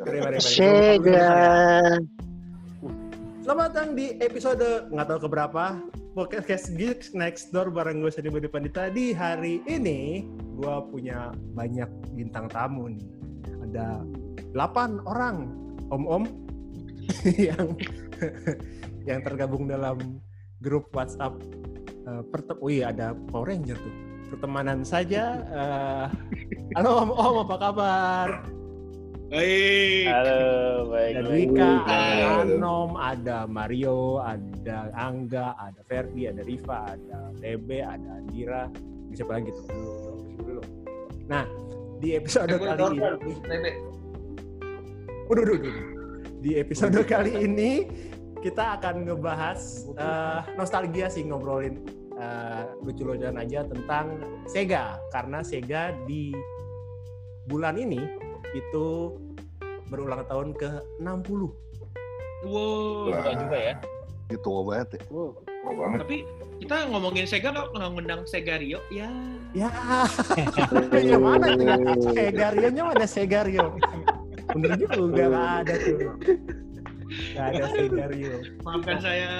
Mari, mari, mari. Sega. Selamat datang di episode nggak tahu keberapa podcast Geeks Next Door bareng gue Sandi Budi Pandita. Di hari ini gue punya banyak bintang tamu nih. Ada 8 orang om-om yang yang tergabung dalam grup WhatsApp. Uh, pertem- oh iya ada Power Ranger tuh. Pertemanan saja. eh, halo om-om apa kabar? Baik. Halo, baik. Ada. Dwika, ada. Anom, ada Mario, ada Angga, ada Ferdi, ada Riva, ada Tebe, ada Andira. Bisa apa lagi tuh? Dulu. Nah, di episode kali ini, Waduh, waduh, waduh. di episode kali ini kita akan ngebahas eh, nostalgia sih ngobrolin eh, lucu-lucuan aja tentang Sega karena Sega di bulan ini itu berulang tahun ke 60. Wow, tua juga ya. Itu tua banget ya. Oh banget. Tapi kita ngomongin Sega kok nggak ngundang Segario ya. Ya, yang mana itu ya? Segario-nya mana Segario? Bener juga, nggak ada tuh. Nggak ada Segario. Maafkan saya.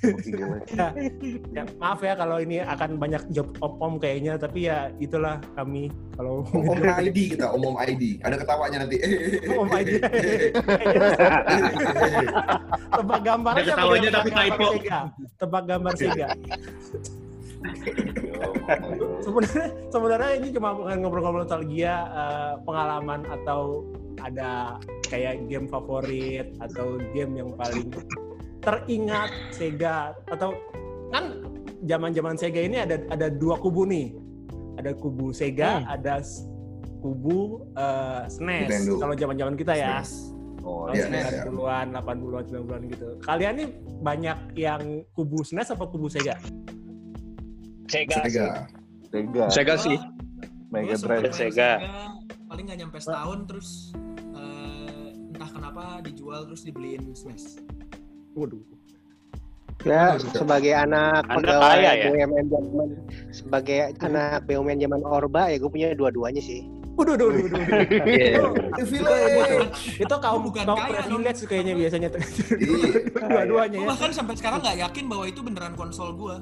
Ya, ya, maaf ya kalau ini akan banyak job om-om kayaknya, tapi ya itulah kami kalau Om ID kita, om om ID. Ada ketawanya nanti. om aja. Tebak gambar Ada aja, ketawanya tapi gambar typo. Sega. Tebak gambar Sega. sebenarnya sebenarnya ini cuma bukan ngobrol-ngobrol nostalgia eh, pengalaman atau ada kayak game favorit atau game yang paling teringat Sega atau kan zaman-zaman Sega ini ada ada dua kubu nih ada kubu Sega ada s- kubu eh, SNES kalau zaman-zaman kita ya Oh, tahun Iya, iya. iya. 90-an, 80-an, 90-an gitu. Kalian nih banyak yang kubu SNES apa kubu Sega? Sega. Sega. Sega. Sega sih. Mega Drive. Sega. Paling nggak nyampe setahun terus eh, entah kenapa dijual terus dibeliin SNES. Waduh. Ya, sebagai anak Anda pegawai kaya ya? BUMN zaman sebagai anak BUMN zaman Orba ya gue punya dua-duanya sih. Waduh, waduh, waduh. Iya. Itu kaum Bukan kaum kaya privilege kayaknya biasanya Iya. dua-duanya ya. bahkan sampai sekarang nggak yakin bahwa itu beneran konsol gue.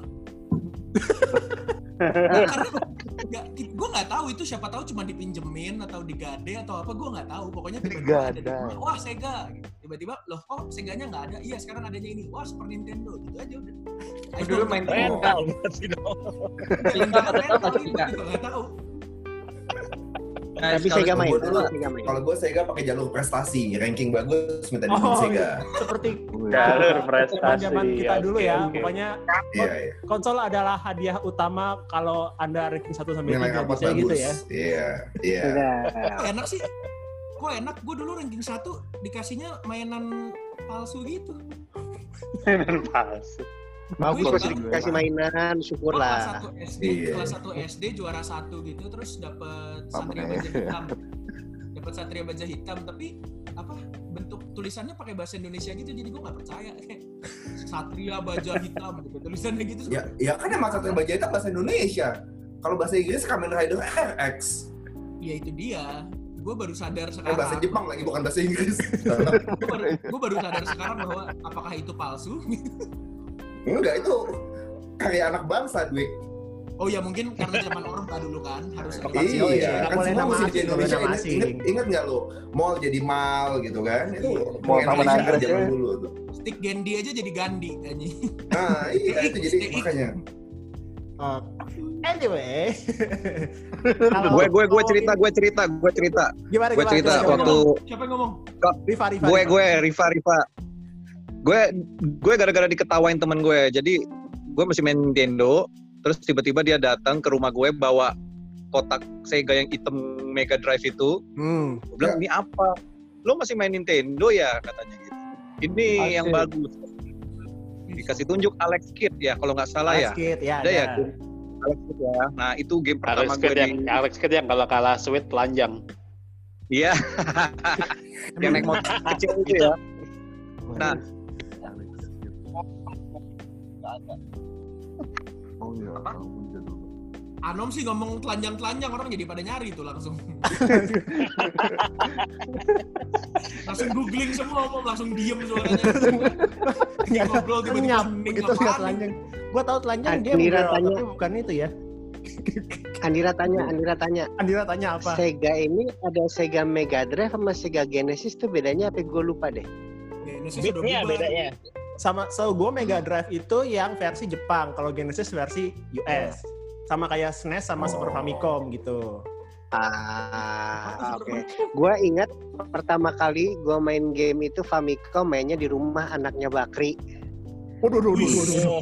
Karena nggak, gue nggak tahu itu siapa tahu cuma dipinjemin atau digade atau apa gue nggak tahu. Pokoknya tiba-tiba ada wah Sega. Gitu. Tiba-tiba loh kok Seganya nggak ada? Iya sekarang adanya ini. Wah Super Nintendo gitu aja udah. I Dulu main. Rental berarti dong. Nggak tahu. Nah, Tapi Sega main. dulu. Kalau gue Sega pakai jalur prestasi, ranking bagus minta Oh, di Sega. Seperti Jalur prestasi. zaman kita dulu ya. oke. Pokoknya Iya, iya. konsol adalah hadiah utama kalau Anda ranking 1 sampai Nilai 3 rapat biasanya bagus. gitu ya. Iya, iya. Udah. Kok enak sih? Kok enak? Gue dulu ranking 1 dikasihnya mainan palsu gitu. Mainan palsu. Bagus masih juga. dikasih mainan, Gue kelas syukurlah. 1 SD, Iya. kelas 1 SD juara 1 gitu terus dapat satria baja hitam. Dapat satria baja hitam tapi apa bentuk tulisannya pakai bahasa Indonesia gitu jadi gue nggak percaya satria baja hitam gitu tulisannya gitu Ya, ya kan emang satu baja itu bahasa Indonesia. Kalau bahasa Inggris Kamen Rider RX. ya itu dia gue baru sadar Eh, sekarang bahasa Jepang lagi bukan bahasa Inggris. gue baru, gua baru sadar sekarang bahwa apakah itu palsu Enggak itu karya anak bangsa, Dwik. oh ya mungkin karena zaman orang dulu kan harus ada Iya, bahasa Iya, kan boleh semua nama mesti di asing, Indonesia. nama asing. ingat, ingat nggak lo? Mall jadi mal gitu kan? Itu. Mall sama Indonesia zaman ya. dulu tuh. stick Gandhi aja jadi Gandhi anjing. Nah, iya itu jadi makanya. Oh. Anyway. Gue gue gue cerita, gue cerita, gue cerita. Gimana Gue cerita gimana, waktu? Siapa yang ngomong? Riva, Riva, gue gue Riva Riva. Gue gue gara-gara diketawain temen gue. Jadi gue masih main Nintendo. Terus tiba-tiba dia datang ke rumah gue bawa kotak Sega yang hitam Mega Drive itu. Hmm. Gue bilang ini apa? Lo masih main Nintendo ya katanya gitu. Ini yang bagus. Dikasih tunjuk Alex Kidd ya kalau nggak salah ya. Basket, ya. Ada ya game Alex Kidd ya. Nah itu game pertama Alex gue Kidd yang di Alex Kidd yang kalau kalah sweet telanjang. Iya. yang naik motor kecil itu ya. Nah. Oh iya, ampun jadul. Anom sih ngomong telanjang-telanjang orang jadi pada nyari tuh langsung. langsung googling semua ngomong langsung diem ada Ngobrol tiba-tiba begitu lihat apaan telanjang. Gua tahu telanjang dia tanya. tapi bukan itu ya. Andira tanya, Andira tanya. Andira tanya apa? Sega ini ada Sega Mega Drive sama Sega Genesis tuh bedanya apa? Gue lupa deh. Genesis udah bubar. bedanya. Sama so gue Mega Drive itu yang versi Jepang, kalau Genesis versi US. Sama kayak SNES sama Super Oh. Famicom gitu. Ah, oke. Gua ingat pertama kali gua main game itu Famicom mainnya di rumah anaknya Bakri. Waduh, waduh, waduh.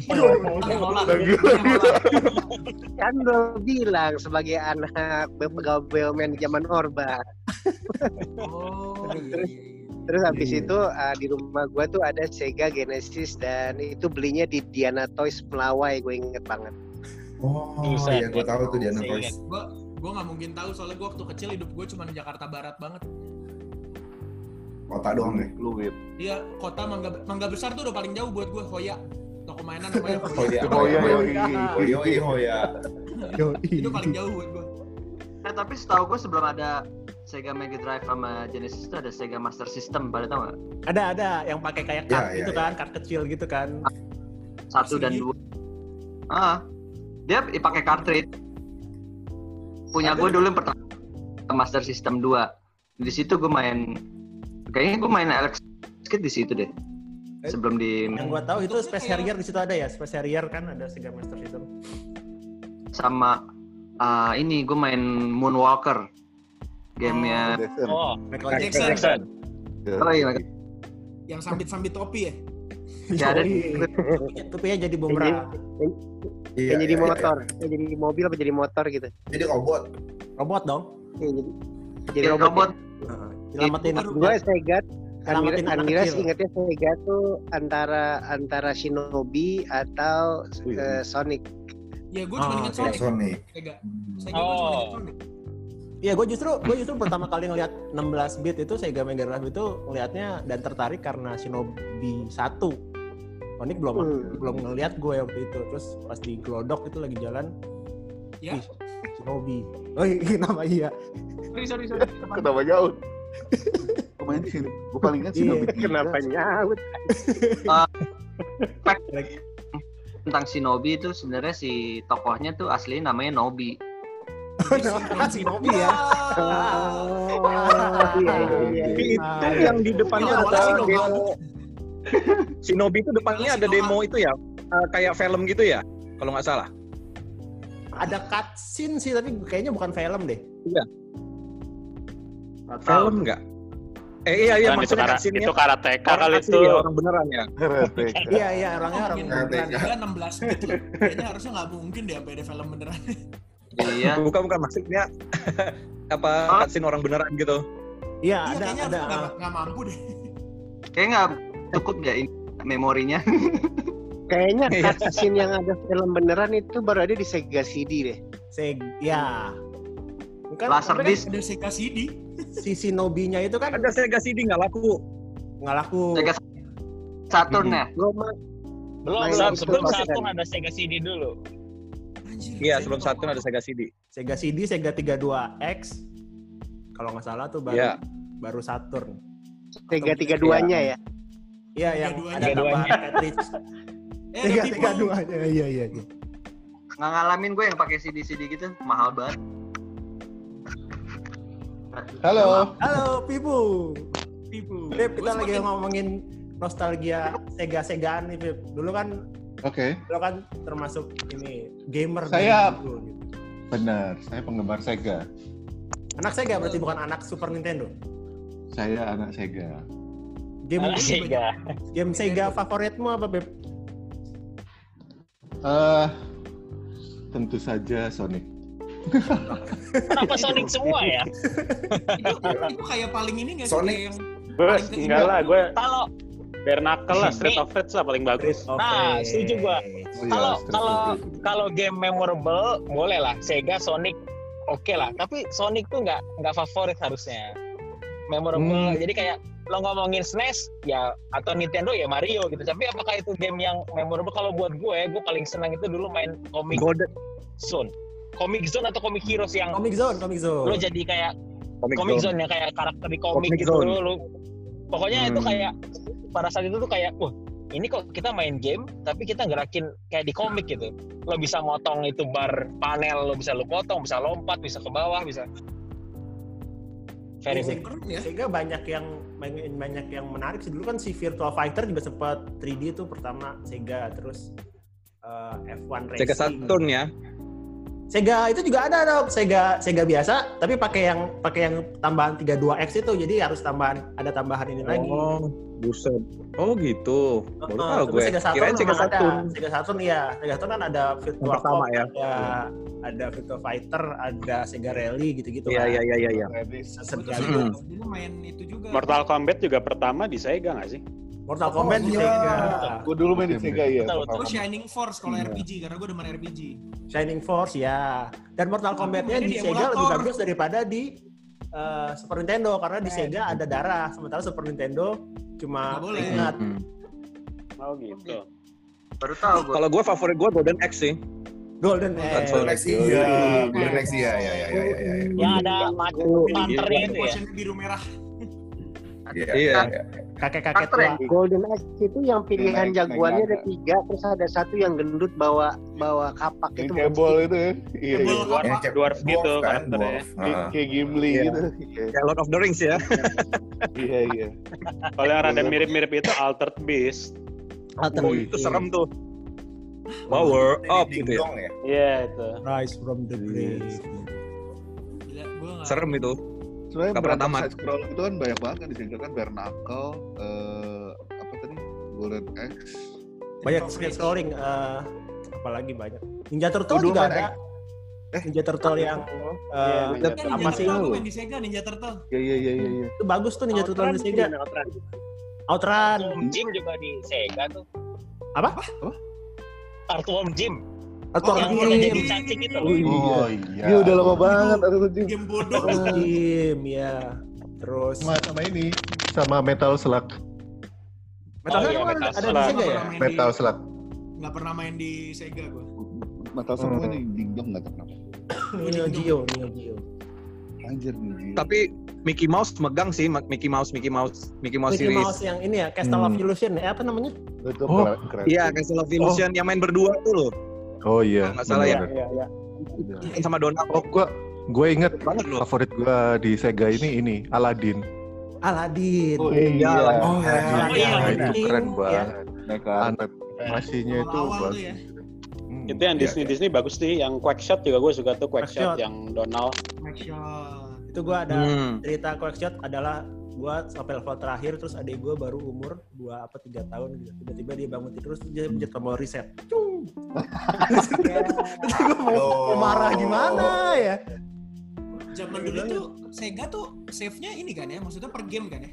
Kan gue bilang sebagai anak pegawai BUMN di zaman Orba. Oh, iya, iya, iya. Terus habis itu ah, di rumah gua tuh ada Sega Genesis dan itu belinya di Diana Toys Melawai, gue inget banget. Oh, Buset. iya gue tahu tuh Diana ingat. Gua gua nggak mungkin tahu soalnya gua waktu kecil hidup gua cuma di Jakarta Barat banget. Kota doang deh. Fluid. Iya, kota Mangga Mangga Besar tuh udah paling jauh buat gua, Hoya. Toko mainan namanya Oh Hoya. iya, Oh iya, oh iya. iya, oh iya, oh iya. Itu paling jauh buat gua. Eh tapi setahu gue sebelum ada Sega Mega Drive sama Genesis itu ada Sega Master System, pada tahu nggak? Ada ada yang pakai kayak Ya, card ya, gitu ya. kan, card kecil gitu kan. Satu dan dua. Ah, dia pakai cartridge. Punya gue dulu yang pertama Master System 2. Di situ gue main, kayaknya gue main Alex Kidd di situ deh. Eh, Sebelum di Yang gua tahu itu Space Harrier di situ ada ya, Space Harrier kan ada Sega Master System. sama ah, ini gue main Moonwalker. Gamenya Jackson. Oh, Michael Jackson. Jackson. Oh iya, Yang sambit-sambit topi ya. Ya ada ya jadi bumerang. Iya, jadi iya, motor, yang jadi mobil apa jadi motor gitu. iya. Jadi robot. Robot dong. Iya, jadi jadi jadi robot. robot. Heeh. Nyelamatin Gue Sega Anira, Selamatin anak Anira kecil. sih ingetnya Sega tuh antara antara Shinobi atau eh, Sonic. Ya gua cuma Oh, ingat iya. Sonic. Sonic. Sega. Sega gua cuma Oh. ingat Sonic. Iya, gue justru gue justru pertama kali ngelihat 16 bit itu Sega Mega Drive itu ngelihatnya dan tertarik karena Shinobi 1. Sonic belum Hmm. belum ngelihat gue waktu itu. Terus pas di Glodok itu lagi jalan Ya. Ih, Shinobi. Oh iya, nama iya. Sorry, sorry, sorry. Kenapa jauh? Gue main di sini. Gue paling kan. Shinobi. Kenapa nyaut? Tentang Shinobi itu sebenarnya si tokohnya tuh aslinya namanya Nobi. Ya. Oh, iya, iya, iya. Itu yang di depannya Iya, ada demo. Shinobi itu depannya ada demo itu ya, eh, kayak film gitu ya, kalau nggak salah. Ada cutscene sih tapi kayaknya bukan film deh. Film nggak? Eh iya iya itu, maksudnya kara, cutscene-nya itu karateka kali itu. ya, orang beneran ya. Iya iya orangnya orang beneran. Karateka. Sega 16 bit loh. Kayaknya harusnya nggak mungkin deh sampai ada film beneran. Iya. Bukan bukan maksudnya apa Ah. orang beneran gitu. Iya Iya, ada kayaknya ada. harusnya nggak nggak mampu deh. Kayak nggak cukup ya ini memorinya. Kayaknya Iya. cutscene yang ada film beneran itu baru ada di Sega CD deh. Seg ya. Kan, Laser tapi kan disc. Ada Sega CD. si Shinobi-nya itu kan Ada Sega CD nggak laku. nggak laku. Sega Saturn ya. Belum belum sebelum Saturn ada Sega CD dulu. Anjir. Iya sebelum. Saturn ada Sega CD. Sega CD, Sega 32X. Kalau nggak salah tuh baru Iya. baru Saturn. Sega tiga duanya ya. Iya yang ada tambahan cartridge. Eh, Tiga ada tiga Pipo. duanya. Iya iya. iya. Nggak ngalamin gue yang pakai CD CD gitu mahal banget. Halo. Halo Pipu. Pipo. Pip, kita lagi semakin- ngomongin nostalgia Sega Segaan nih Pip. Dulu kan Oke, lo kan termasuk ini gamer Saya- dulu, gitu. benar. Saya penggemar Sega. Anak Sega berarti bukan anak Super Nintendo. Saya anak Sega. Game Anak Sega. game Sega favoritmu apa Pip? Eh, tentu saja Sonic. Kenapa Sonic semua ya? itu, itu kayak paling ini nggak sih Sonic. yang Gue enggak lah, gue bare knuckle lah, Street of Rage lah paling bagus. Oke. Nah, setuju gua. Oh iya, kalau kalau kalau game memorable boleh lah Sega Sonic oke lah tapi Sonic tuh nggak nggak favorit harusnya memorable Hmm. jadi kayak lo ngomongin SNES ya atau Nintendo ya Mario gitu tapi apakah itu game yang memorable kalau buat gue gue paling senang itu dulu main komik Golden. Sun Comic Zone atau Comic Heroes yang Comic Zone, Comic Zone. lo jadi kayak Comic Comic Zone. Zone yang kayak karakter di komik Comic gitu Zone. lo, lo- pokoknya itu Hmm. kayak pada saat itu tuh kayak wah ini kok kita main game tapi kita gerakin kayak di komik gitu lo bisa motong itu bar panel lo bisa lo potong bisa lompat bisa ke bawah bisa very Iya, good Keren ya. Sega banyak yang banyak, banyak yang menarik sih dulu kan si Virtual Fighter juga sempat 3D itu pertama Sega terus eh, F1 Racing. Sega Saturn ya. Sega itu juga ada dong Sega Sega biasa tapi pakai yang pakai yang tambahan 32X itu jadi harus tambahan ada tambahan ini lagi. Oh, buset. Oh gitu. Baru tahu gue. Sega Saturn Kirain Sega memang ada. Saturn. Sega Saturn ya. Sega Saturn kan ada pertama Cop, ya. ada ada Virtual Fighter, ada Sega Rally gitu-gitu Iya kan. iya iya iya. iya. Kali. dulu, dulu main itu juga. Mortal Kombat juga pertama di Sega nggak sih? Mortal Kombat di iya. Sega. Gue dulu main di Sega ya. Betul, Gue Shining Force kalau Iya. RPG karena gue demen RPG. Shining Force ya. Dan Mortal Kombat-nya di di Sega lebih bagus daripada di eh, Super Nintendo karena di Sega ada darah, sementara Super Nintendo cuma Nggak boleh. ingat. Hmm. Oh gitu. Baru tahu gue. Kalau gue favorit gue Golden Axe sih. Golden Age. Golden Axe iya, Golden Axe iya, iya, iya, iya, iya. yang ada mata panternya itu ya biru merah. Iya, Iya. iya. Kakek-kakek Karakter tua. Golden Axe itu yang pilihan Naik- jagoannya naik ada tiga, terus ada satu yang gendut bawa bawa kapak Yang itu. kebol itu ya. Iya, iya. kayak Dwarf gitu dwarf kan, karakternya. dwarf. Kayak- Gimli Iya. gitu. Iya, Kayak Lord of the Rings ya. Iya, iya. Kalau yang rada mirip-mirip itu Altered Beast. Alternate. Oh, iya. Itu serem tuh. Power up gitu ya. ya. Iya itu. Rise from the grave. Serem itu. Sebenarnya Nggak pernah berantem tamat. side scroll itu kan banyak banget kan di Sega kan Bare Knuckle, eh, apa tadi? Golden Axe. Banyak screen scrolling. eh, apalagi banyak. Ninja Turtle dulu juga ada. Ninja Turtle yang eh, Ninja Kan apa Ninja sih? Di Sega Ninja Turtle. Iya, iya, iya, iya. iya. Itu bagus tuh Ninja Turtle di Sega. Outrun. Earthworm Jim juga di Sega tuh Apa? Earthworm Jim Earthworm yang Jim. warnanya jadi cacing itu loh Oh iya. Ini udah lama banget ada tuh Jim. Game bodoh. Jim, ya. Terus sama sama ini sama Metal Slug Metal Oh, Slug iya, Metal ada di. Sega ya? Di- Metal Slug Nggak pernah main di Sega gue. Metal Slug Hmm. nih dingdong nggak tahu kenapa. Neo Geo, Neo Geo. Anjir nih. Tapi Mickey Mouse megang sih Mickey Mouse Mickey Mouse Mickey Mouse Mickey series. Mouse yang ini ya, Castle of Hmm. Illusion ya, apa namanya? itu Oh, keren. keren. Iya, Castle of Illusion yang main berdua tuh loh. Oh iya Nggak salah ya. bener. Iya, iya. Kan sama Donald. oh gua gue inget banget loh. favorit gua di Sega ini ini Aladdin Aladdin. Oh iya. oh, iya, Aladdin. iya, Nah, iya. itu keren Iya. banget Mereka animasinya itu bagus ya. Hmm. Itu yang Iya, Disney Disney bagus sih. Yang Quackshot juga gue suka tuh Quackshot Quackshot. yang Donald. Action. Itu gua ada Hmm. cerita Quackshot adalah gua sampai level terakhir terus adik gua baru umur 2 apa 3 tahun gitu. Tiba-tiba dia bangun tidur terus dia pencet tombol reset. Cung. terus gua mau, mau marah gimana ya? Zaman dulu tuh Sega tuh save-nya ini kan ya, maksudnya per game kan ya?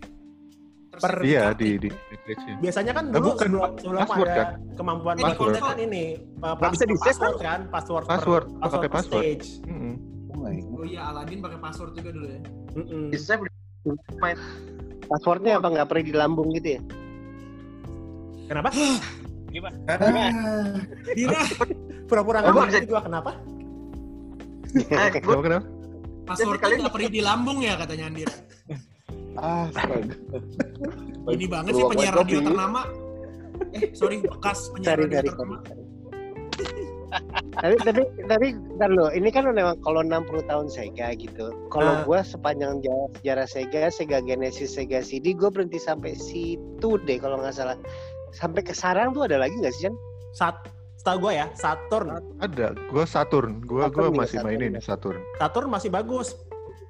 Per- iya kartu. di di di Switch ya. Biasanya kan Eh, dulu bukan, sebelum, sebelum password ada kan? kemampuan Eh, password password. kan ini uh, Nggak bisa di-save password kan, password per- Password, pakai per password. stage. Oh my God. Oh iya, Aladdin pakai password juga dulu ya. Mm-mm. Bisa main Passwordnya apa nggak pernah di lambung gitu ya? Kenapa? gimana Ah, Dira, Pura-pura nggak bisa- ngerti gua kenapa? eh, gue Kenapa kenapa? passwordnya kalian- nggak pergi di lambung ya katanya Andira. Ah. Ini banget sih penyiar radio ternama. Eh, sorry, bekas penyiar radio ternama. Tapi tapi tapi ntar lo ini kan memang kalau 60 tahun Sega gitu kalau Ah. gua sepanjang ja- sejarah Sega Sega Genesis Sega CD gue berhenti sampai situ deh kalau nggak salah sampai ke sarang tuh ada lagi nggak sih Jan? Sat, setahu gua ya, Saturn. Ada, gua Saturn, gua juga masih Saturn, mainin ya. Saturn. Saturn masih bagus.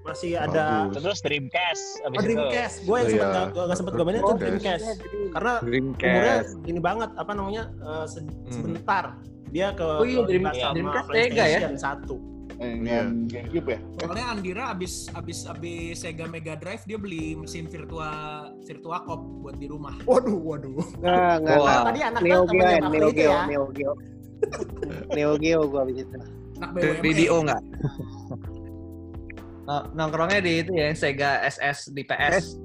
Masih ada Bagus. terus Dreamcast abis Oh, itu Dreamcast. Gue yang Iya. sempet gak, gak sempet gue mainin itu Dreamcast. Dreamcast. Karena umurnya Dreamcast. ini banget apa namanya eh, se- sebentar dia ke Oh iya, Dream- sama Dreamcast Sega ya? satu. Eh, Iya. yang GameCube ya? Soalnya Andira abis abis abis Sega Mega Drive dia beli mesin Virtua Virtua Cop buat di rumah. Waduh, waduh. Nggak nggak nggak. Tadi anak Neo Geo ya, Neo Geo ya. Neo Geo Neo Geo gue abis itu Anak BWM. Video nggak? Nong- nongkrongnya di itu ya Sega SS di PS.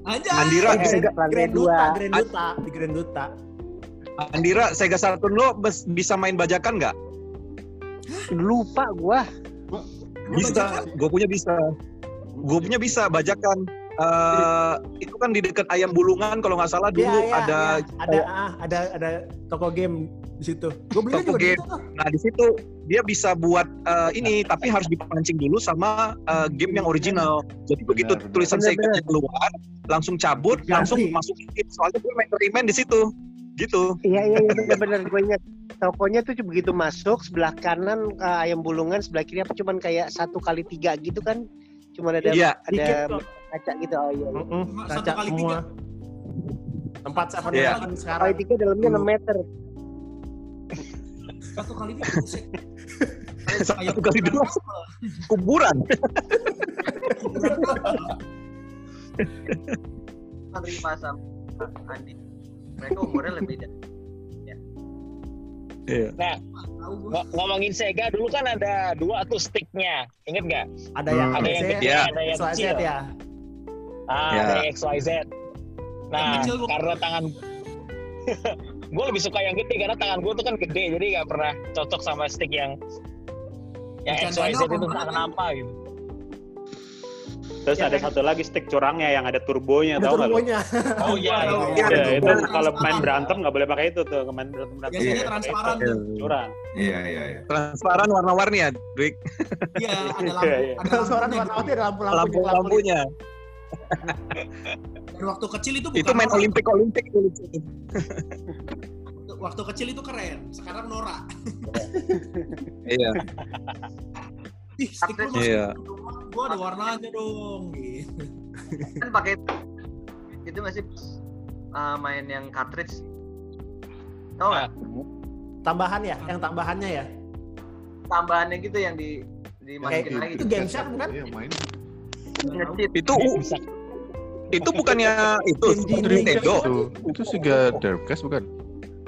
Aja. Andira bisa Grand Duta. Grand Duta, di Grand Duta. Andira Sega Saturn lo bisa main bajakan nggak? Lupa gua. Bisa, gue punya bisa. Gue punya bisa bajakan. Eh, itu kan di dekat ayam bulungan kalau nggak salah dulu Iya, iya, ada iya. ada ah, ada ada toko game di situ. Gue beli Toko juga di game. situ. Nah di situ dia bisa buat eh, ini, tapi harus dipancing dulu sama eh, game yang original. Jadi begitu Benar, tulisan benar. Sega keluar, langsung cabut, Ganti. langsung masukin. Soalnya gue main eksperimen di situ, gitu. Iya iya iya benar-benar gue ingat. Tokonya tuh begitu masuk sebelah kanan eh, ayam bulungan sebelah kiri apa cuman kayak satu kali tiga gitu kan? Cuman ada Iya. Dikit ada kaca gitu. Oh iya. iya. Kaca satu kali semua. Tempat seven Iya. eleven Kali sekarang. tiga dalamnya 6 meter. Satu kali tiga. Satu kali dua kuburan. Terima sama Andi. Mereka umurnya lebih dari Iya. Nah. Ng- ngomongin Sega dulu kan ada dua tuh sticknya. Ingat nggak? Ada yang Hmm. Ada yang gede, Iya. ada yang XYZ kecil. ya. Ah, Ya. XYZ. Nah, Yang kecil gua- karena tangan gue lebih suka yang gede karena tangan gue tuh kan gede jadi nggak pernah cocok sama stick yang yang XYZ itu entah kan? kenapa gitu. Terus Ya, ada kan? satu lagi stick curangnya yang ada turbonya Ada tau nggak lu? turbonya. Oh iya, Iya, iya. Iya, Ya, ada itu kalau main berantem nggak boleh pakai itu tuh, main berantem berantem. Biasanya transparan itu. tuh. Curang. Iya iya iya. Transparan warna-warni ya, Dwik. Iya, ada Iya, lampu. iya. Ada Suara lampunya warna gitu. ada lampu-lampunya. Lampu-lampunya. Dan waktu kecil itu bukan Itu main Nora. Olimpik Olimpik dulu. Waktu- Waktu kecil itu keren. Sekarang Nora. Iya. Ih, stick lu Iya. rumah, gua ada warnanya dong. Gitu. kan pakai itu masih uh, main yang cartridge. Tahu nggak? Tambahan ya, yang tambahannya ya. Tambahannya gitu yang di dimasukin lagi. itu game shark bukan? Iya main. Nge-cheat. Itu itu bukannya itu. Nintendo. Itu itu Sega Dreamcast bukan?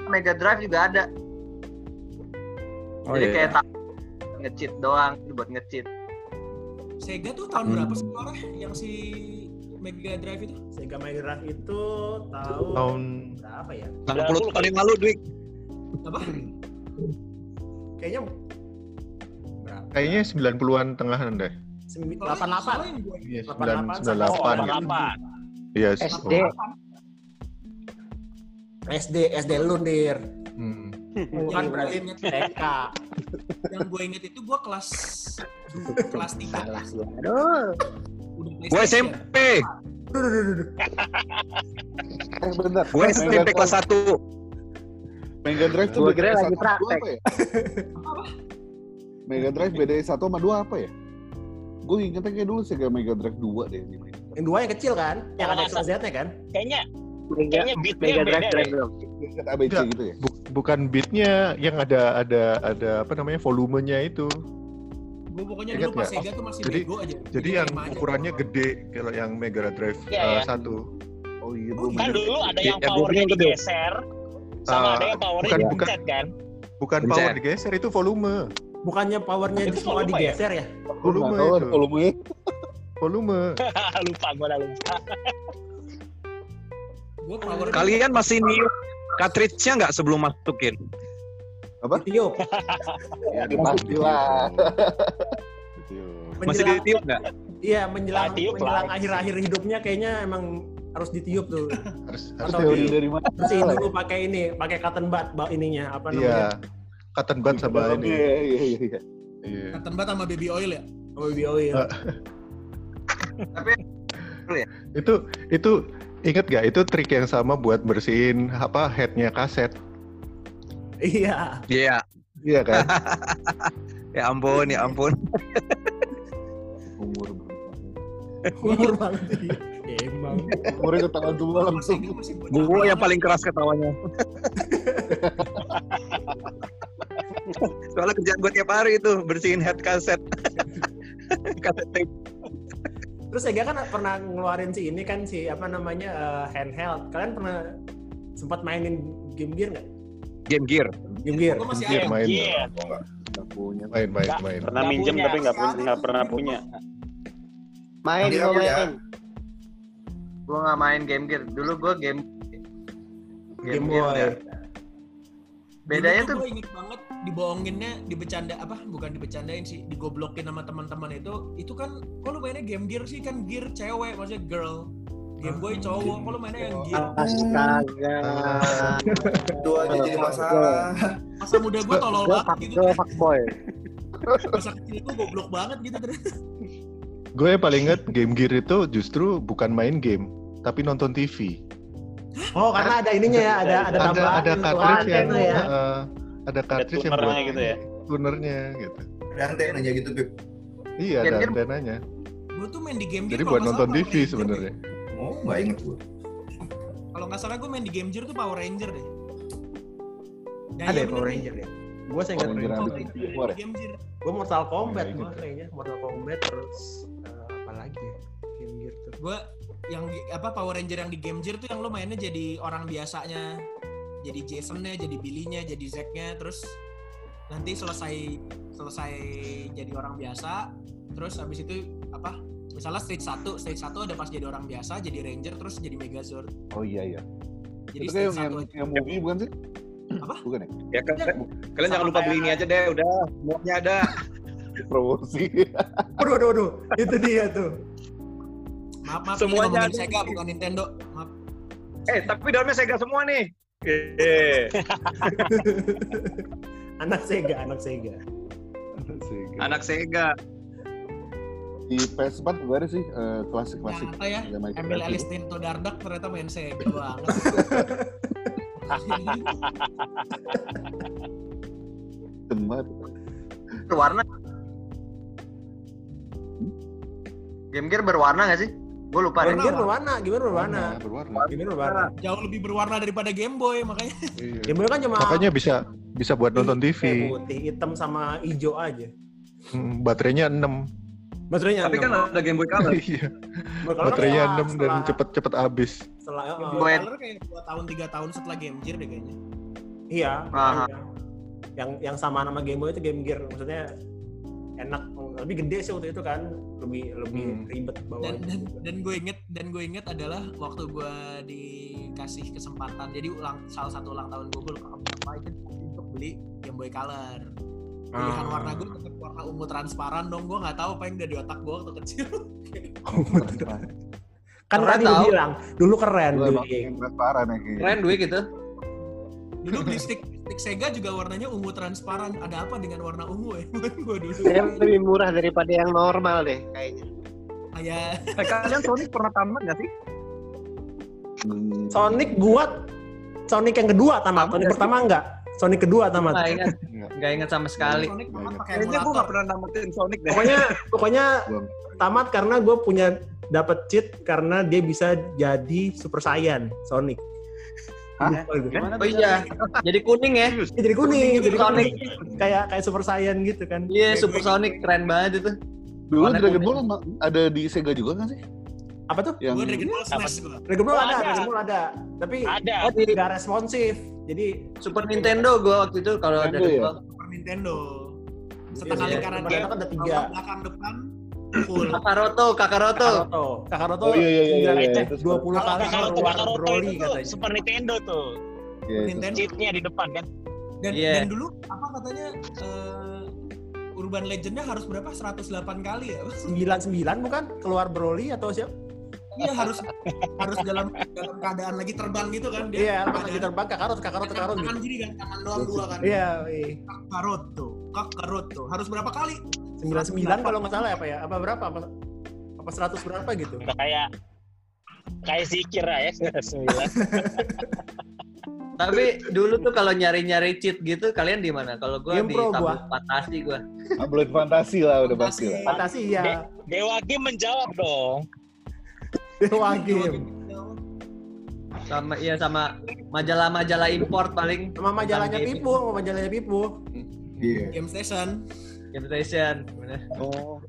Mega Drive juga ada. Oh Jadi iya. kayak ta- nge-cheat doang buat nge-cheat. Sega tuh tahun Hmm. berapa sih keluarnya yang si Mega Drive itu? Sega Mega Drive itu tahun Tahun berapa ya? 60 tahun yang lalu, Dwik. Apa? Kayaknya berapa? kayaknya 90-an tengahan deh. Sembi- Kalau 88. yang gue Iya, 88 9 Oh, 98 gitu. 88. Iya, SD. SD, SD lu dir. Hmm. Bukan berarti TK. yang gue inget itu gue kelas kelas tiga Salah gua. Aduh. udah Gue PlayStation. SMP. Duh, duh, duh, duh, duh. Eh, bentar. Gue SMP kelas 1. Mega Drive tuh kira lagi satu sama dua praktek. apa ya? Mega Drive beda satu sama dua apa ya? Gue ingetnya kayak dulu Sega Mega Drive 2 deh yang dua yang kecil kan? Yang ada XYZ-nya kan? Kayaknya Mega, kayaknya beatnya Mega yang Drive keren belum? ABC gitu ya? Bu- bukan beatnya yang ada ada ada apa namanya volumenya itu. Gue pokoknya Ingat dulu pas? Sega tuh masih Jadi- bego aja. Jadi yang lima aja. ukurannya gede kalau yang Mega Drive Iya, eh, iya. satu. Oh iya, Oh, Kan dulu ada yang Ya, powernya digeser sama Ah, ada yang powernya bukan- dipencet kan. Bukan Pencet. power digeser itu volume. Bukannya powernya Itu semua volume ya? digeser ya? Volume Volume itu. volumenya. Volume. lupa gue udah lupa. Power Kalian masih niup cartridge-nya nggak sebelum masukin? Tiup. Ya, pastilah. Masih ditiup nggak? iya menjelang Ah, tiup menjelang akhir-akhir hidupnya kayaknya emang harus ditiup tuh. Harus Harus Atau di- dari mana? Bersihin dulu pakai ini, pakai cotton bud bau ininya apa Iya. namanya? Cotton bud sama ini. Iya, iya, iya, iya. Iya. Katan banget sama baby oil ya. Oh, baby oil. Tapi Itu itu inget gak itu trik yang sama buat bersihin apa headnya kaset? Iya. Iya. Iya kan? Ya ampun, ya ampun. Umur Umur banget. iya. Ya, emang. umurnya tua Sama langsung. Gue yang paling keras ketawanya. Soalnya kerjaan gue tiap hari itu bersihin head kaset. kaset tape. Terus Sega kan pernah ngeluarin si ini kan si apa namanya eh, handheld. Kalian pernah sempat mainin Game Gear nggak? Game Gear. Game Gear. Gue masih Gear main. Iya. Nggak punya. Main main main. Pernah minjem tapi nggak punya, nggak pernah punya. Main gua iya. main. gua nggak main game gear. Dulu gua game Game Gear Boy. nggak. Bedanya Dulu tuh gue inget banget dibohonginnya dibecanda apa bukan dibecandain sih digoblokin sama teman-teman itu itu kan kok lu mainnya game gear sih kan gear cewek maksudnya girl game boy cowok kok lu mainnya yang gear Astaga. Dua aja jadi masalah. masa muda gue tolol banget gitu gue fuckboy. masa kecil gue goblok banget gitu ternyata Gue yang paling inget Game Gear itu justru bukan main game, tapi nonton TV. Oh, karena ada ininya ya, ada ada Ada tambahan. ada gitu. Antena ya. eh, ada cartridge yang buat gitu ya? tunernya gitu. Ada antenanya gitu, Beb. Iya ada Game-game- antenanya. gue tuh main di game gear Jadi buat nonton salah TV sebenarnya. Oh, nggak inget gue. kalau nggak salah gue main di game gear tuh Power Ranger deh Nah, Ada iya ya Power. Ranger ya. Gue saya ingat Power Ranger ada ya? Gue Mortal Kombat Iya, gue gitu. kayaknya. Mortal Kombat terus eh, apa lagi ya? Game Gear tuh. gue yang apa Power Ranger yang di game gear tuh yang lo mainnya jadi orang biasanya jadi Jasonnya jadi Billy-nya jadi Zack-nya terus nanti selesai selesai jadi orang biasa terus habis itu apa misalnya stage 1 stage 1 ada pas jadi orang biasa jadi ranger terus jadi megazord Oh iya iya. jadi Itu kayak yang, 1 yang movie bukan sih? Apa? Bukan ya? Ya kan, kalian jangan lupa beli ini aja deh, udah semuanya ada. Promosi. Waduh, waduh, waduh. Itu dia tuh. maaf maaf Semuanya ini. Sega bukan Nintendo maaf Eh, tapi dalamnya Sega semua nih. Anak Sega, anak Sega. Sega. anak Sega. Di PS4 juga ada sih eh, klasik-klasik. Nyata ya Ada Michael Emil. Alice Tinto Dardak ternyata main Sega banget Tempat. Berwarna. Game Gear berwarna gak sih? Gue lupa. Game Gear berwarna, gimana berwarna? Berwarna. Game Gear berwarna. jauh lebih berwarna daripada Game Boy makanya Iya. Game Boy kan cuma Makanya bisa bisa buat nonton kayak TV. putih, hitam sama hijau aja. Hmm, baterainya 6. Baterainya Tapi kan enam. ada Game Boy Color. Iya. Kan Baterainya setelah- 6 dan setelah- cepet-cepet habis. Setelah Game oh, Boy Wait. Color kayak 2 tahun 3 tahun setelah Game Gear deh kayaknya iya. Aha. Yang yang sama nama Game Boy itu Game Gear, maksudnya enak lebih gede sih waktu itu kan. Lebih lebih Hmm. ribet dan bawahnya dan, dan gue inget dan gue inget adalah waktu gue dikasih kesempatan. Jadi ulang salah satu ulang tahun gue gue lupa apa itu untuk beli Game Boy Color. Pilihan Ah. warna gue tetap warna ungu transparan dong. Gue nggak tahu apa yang udah di otak gue waktu kecil. Kan Keren tadi lu bilang dulu keren transparan ya. Keren duit gitu. Dulu beli stick stick Sega juga warnanya ungu transparan ada apa dengan warna ungu ya gue dulu Dia lebih murah daripada yang normal deh kayaknya. kayak Eh, kalian Sonic pernah tamat gak sih? Hmm. Sonic gua Sonic yang kedua tamat. Sonic pertama enggak. Sonic kedua tamat. Nggak ingat, Enggak. nggak ingat sama sekali. Sonic pakai Kayaknya gue emulator gak pernah namatin Sonic deh. Pokoknya pokoknya Gua- tamat karena gue punya dapat cheat karena dia bisa jadi Super Saiyan Sonic. Hah? Oh, gitu. Gimana Oh iya, jadi kuning ya. Jadi kuning, jadi Sonic. kuning. Kayak kayak Super Saiyan gitu kan. Iya, Super Sonic keren banget itu. Dulu Warna Dragon kuning. Ball ada di Sega juga kan sih? Apa tuh? Yang Dragon Ball Smash gue Dragon Ball Oh, ada, ada. Dragon Ball ada. Tapi Ada. Oh, responsif. Jadi Super Nintendo gue waktu itu kalau ada Nintendo ya? Super Nintendo setengah Iya, lingkaran dia kan ada tiga. awal, belakang depan full Kakaroto, Kakaroto. Kakaroto. Kakaroto Oh iya iya iya iya. Itu 20 Kalau kali Kakaroto, keluar Kakaroto Broly itu tuh katanya. Super Nintendo tuh. Iya, itu. Nintendo Cheatnya di depan kan. dan Iya. dan dulu apa katanya eh, Urban Legendnya harus berapa 108 kali ya 99 bukan? Keluar Broly atau siapa? iya harus harus dalam dalam keadaan lagi terbang gitu kan dia Iya, lagi terbang Kakaroto, Kakaroto, tangan, Kakaroto. tangan gini kan tangan doang dua kan Iya, iya. Kakaroto Kakaroto harus berapa kali 99 kalau nggak salah apa ya? Apa berapa? Apa, apa 100 berapa gitu? Kayak kayak zikir ya sembilan. Tapi dulu tuh kalau nyari-nyari cheat gitu kalian di mana? Kalau gue Game di tabel gua. fantasi gue. Tablet fantasi lah udah pasti lah. Fantasi ya. Dewa Game menjawab dong. Dewa Game. Sama iya sama majalah-majalah import paling Sama majalahnya Pipu, sama majalahnya Pipu. Iya. Game Station Game Station. Bener. Oh.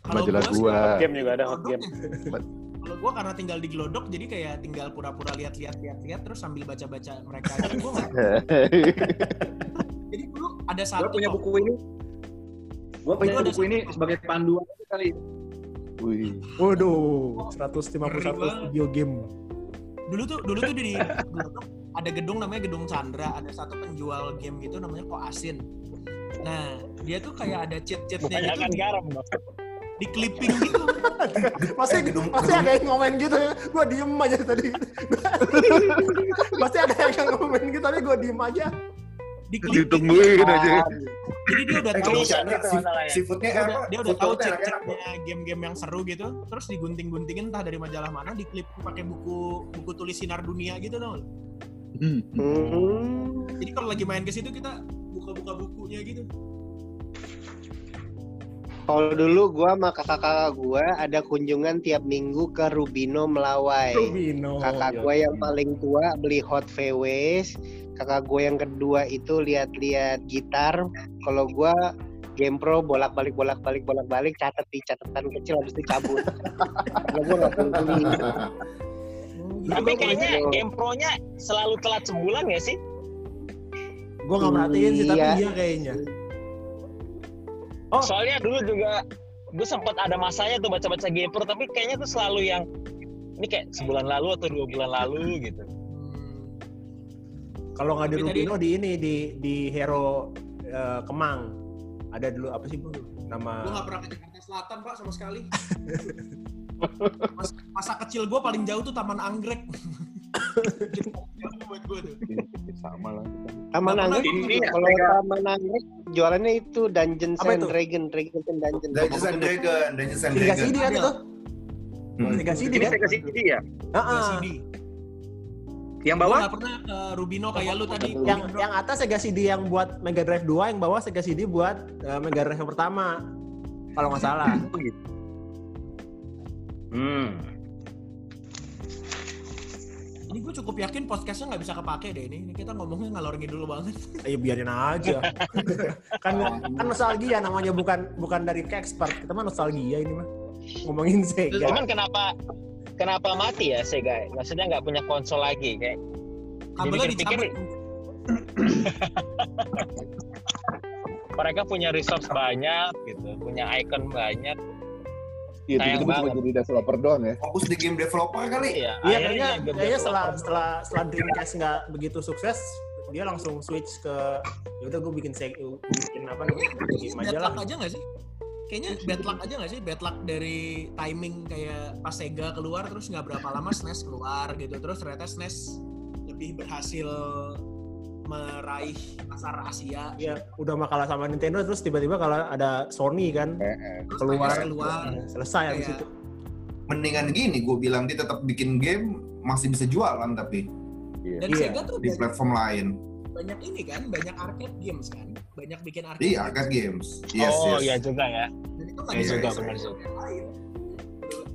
Kalau Majalah gua sih, gua. Game juga ada hot game. kalau gua karena tinggal di Glodok jadi kayak tinggal pura-pura lihat-lihat lihat-lihat terus sambil baca-baca mereka aja gua nggak jadi dulu ada Gue satu punya kok. buku ini. Gue punya buku ini sebagai panduan kali. Wih. Waduh, 151 Ngeri banget. video game. dulu tuh dulu tuh di Glodok ada gedung namanya gedung Chandra ada satu penjual game gitu namanya kok Asin Nah, dia tuh kayak ada cheat-cheatnya gitu di, garam dong. di clipping gitu. Masih gedung- masih ada yang ngomen gitu. Gua diem aja tadi. masih ada yang ngomen gitu tapi gua diem aja. Di clipping. Ditungguin aja. Jadi dia udah tahu masalahnya. seafoodnya dia udah, apa? dia udah tahu cheat-cheatnya game-game yang seru gitu, terus digunting-guntingin entah dari majalah mana, diklip pakai buku buku tulis sinar dunia gitu dong. Hmm. Hmm. Jadi kalau lagi main ke situ kita buka-buka bukunya gitu. Kalau dulu gua sama kakak-kakak gua ada kunjungan tiap minggu ke Rubino Melawai. Rubino. Kakak gue yang paling tua beli Hot VWs, kakak gue yang kedua itu lihat-lihat gitar. Kalau gue game pro bolak-balik bolak-balik bolak-balik catat di catatan kecil habis itu cabut. Karena gue nggak peduli. Tapi kayaknya gitu. game pro-nya selalu telat sebulan ya sih? Gua nggak merhatiin sih tapi Iya. iya kayaknya. Oh. Soalnya dulu juga gue sempat ada masanya tuh baca-baca game pro, tapi kayaknya tuh selalu yang ini kayak sebulan lalu atau dua bulan lalu gitu. Kalau nggak di Tapi tadi- Rubino di ini di di Hero eh, Kemang. Ada dulu apa sih Bu? Nama Gue gak pernah ke Jakarta Selatan pak sama sekali. Mas- masa kecil gue paling jauh tuh Taman Anggrek. Jauh buat gue tuh. Sama lah. Taman Nggak Anggrek, Ini ya, kalau Taman Anggrek jualannya itu Dungeons Apa and? Dragon, Dragons and Dungeons. Dungeons and Dragon, Dungeons and Dragon. CD kan itu? Sega CD kan? kasih CD ya. Heeh. CD. Yang Gue bawah gak pernah ke Rubino kayak lu tadi. Yang yang atas Sega CD yang buat Mega Drive 2, yang bawah Sega CD buat eh, Mega Drive yang pertama. Kalau nggak salah. Hmm. Ini gue cukup yakin podcastnya nggak bisa kepake deh ini. Ini kita ngomongnya ngalor ngidul banget. Ayo biarin aja. kan kan nostalgia namanya bukan bukan dari expert. Kita mah nostalgia ini mah. Ngomongin Sega. Cuman kenapa kenapa mati ya Sega? Maksudnya nggak punya konsol lagi kayak Kabelnya dicabut. mereka punya resource banyak gitu, punya icon banyak. Iya, tiba-tiba cuma jadi developer doang ya. Fokus di game developer kali. Iya, Iya akhirnya kayaknya kayaknya setelah setelah setelah Dreamcast nggak begitu sukses, dia langsung switch ke ya udah gue bikin Sega bikin apa namanya game Bad aja lah. luck aja nggak sih? Kayaknya bad luck aja nggak sih? Bad luck dari timing kayak pas Sega keluar terus nggak berapa lama SNES keluar gitu. Terus ternyata SNES lebih berhasil meraih pasar Asia. Ya udah mah kalah sama Nintendo terus tiba-tiba kalau ada Sony kan Terus keluar, iOS keluar. selesai habis Kayak- itu. Mendingan gini, gue bilang dia tetap bikin game masih bisa jualan tapi Dan Iya, Sega tuh di banyak, platform lain. banyak ini kan, banyak arcade games kan, banyak bikin arcade. Iya, games. arcade games. Yes, oh yes. iya juga ya. Dan itu nggak Iya bisa juga, benar juga.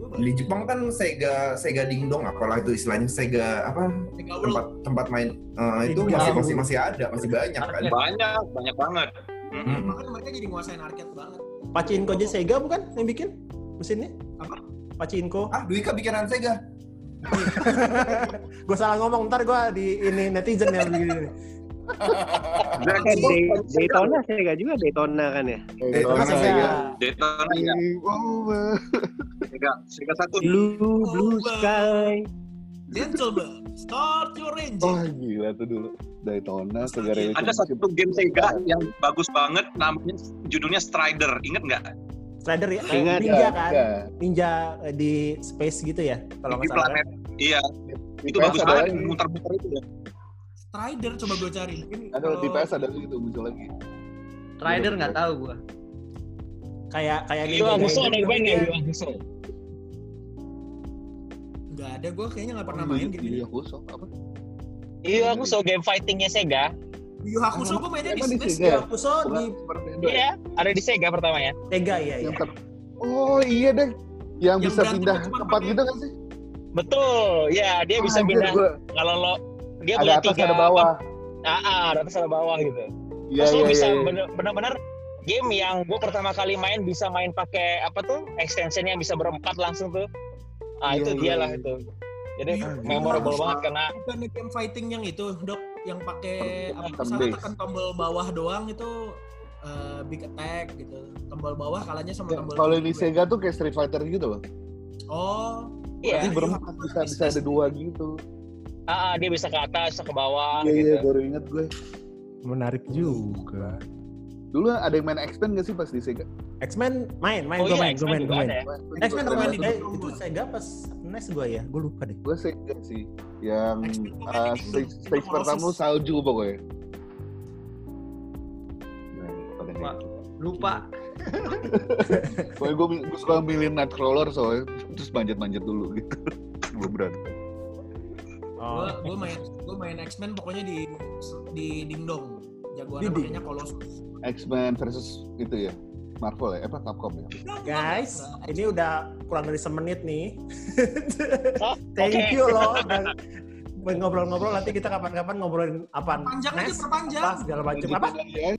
Di Jepang kan Sega Sega Dingdong apalah itu istilahnya Sega apa Sega tempat tempat main eh, itu Sega masih masih masih ada masih banyak kan. Banyak, banyak banget. Mm-mm. Makanya mereka jadi nguasain arcade banget. Pachinko aja Sega bukan yang bikin mesinnya? Apa? Pachinko. Ah, Duika bikinan Sega. gue salah ngomong ntar gue di ini netizen yang begini. Day- Daytona Sega juga Daytona kan ya? Daytona Sega. Daytona ya. Sega, Sega satu. Blue Blue Sky. Gentlemen, start your engine. oh gila tuh dulu. Daytona, Sega Rally Ada satu game Sega yang bagus banget namanya judulnya Strider. Ingat nggak? Strider ya, Ingat, ninja ya, kan, ya. ninja eh, di space gitu ya, kalau Di nggak salah. planet. Iya, itu bagus ada banget muter-muter itu ya. Strider coba gue cari. Ini Ada di PS ada gitu muncul lagi. Rider nggak tahu gua. Kayak kayak Ninja Hakusho Gaiden ada gitu nggak ya. Yu Hakusho? Nggak ada, gue kayaknya nggak pernah Oh, main iya, game ini. Iya, Kusok apa? Yu Hakusho game fightingnya Sega. Yu Hakusho gue mainnya di SNES. Sega? Yu Hakusho di. Iya, ada di Sega pertamanya. Sega ya, ya. Yang ter- Oh iya deh. Yang, Yang bisa pindah tempat gitu kan sih? Betul, ya dia bisa Anjir, pindah. gua- Kalau lo dia ada punya atas tiga ada bawah. Ah, ah, ada atas ada bawah gitu. Iya Terus lo iya bisa iya. bener- bener-bener game yang gue pertama kali main bisa main pakai apa tuh extension yang bisa berempat langsung tuh. Ah Iya, itu iya, dia lah iya. itu. Jadi Yu memorable Hakusho banget karena Bukan game fighting yang itu, dok, yang pakai apa based. tekan tombol bawah doang itu eh, big attack gitu. Tombol bawah kalahnya sama Ya, tombol Kalau juga. Sega tuh kayak Street Fighter gitu loh. Oh, iya, berempat bisa bisa ada dua gitu. Ah, ah, dia bisa ke atas, bisa ke bawah Iya iya gitu. baru inget gue. Menarik juga. Dulu ada yang main X-Men gak sih pas di Sega? X-Men main, main, Oh gue iya, main, gue X-Men main, gue main. ya. X-Men apa main di itu Sega pas NES gue ya, gue lupa deh. Gue Sega sih. Yang uh, stage, stage pertama salju pokoknya. Kayak gitu. Lupa. Pokoknya gue, gue suka milih Nightcrawler soalnya terus manjat-manjat dulu gitu. Gue berantem. Oh, Gue gue main gue main X-Men pokoknya di di Dingdong. Jagoannya Di Ding. makanya Colossus. X-Men versus itu ya. Marvel ya, apa Capcom ya? guys, ini udah kurang dari semenit nih. Oh, Thank you loh. udah ngobrol-ngobrol nanti kita kapan-kapan ngobrolin apa Panjang aja perpanjang. apa segala macam apa ya.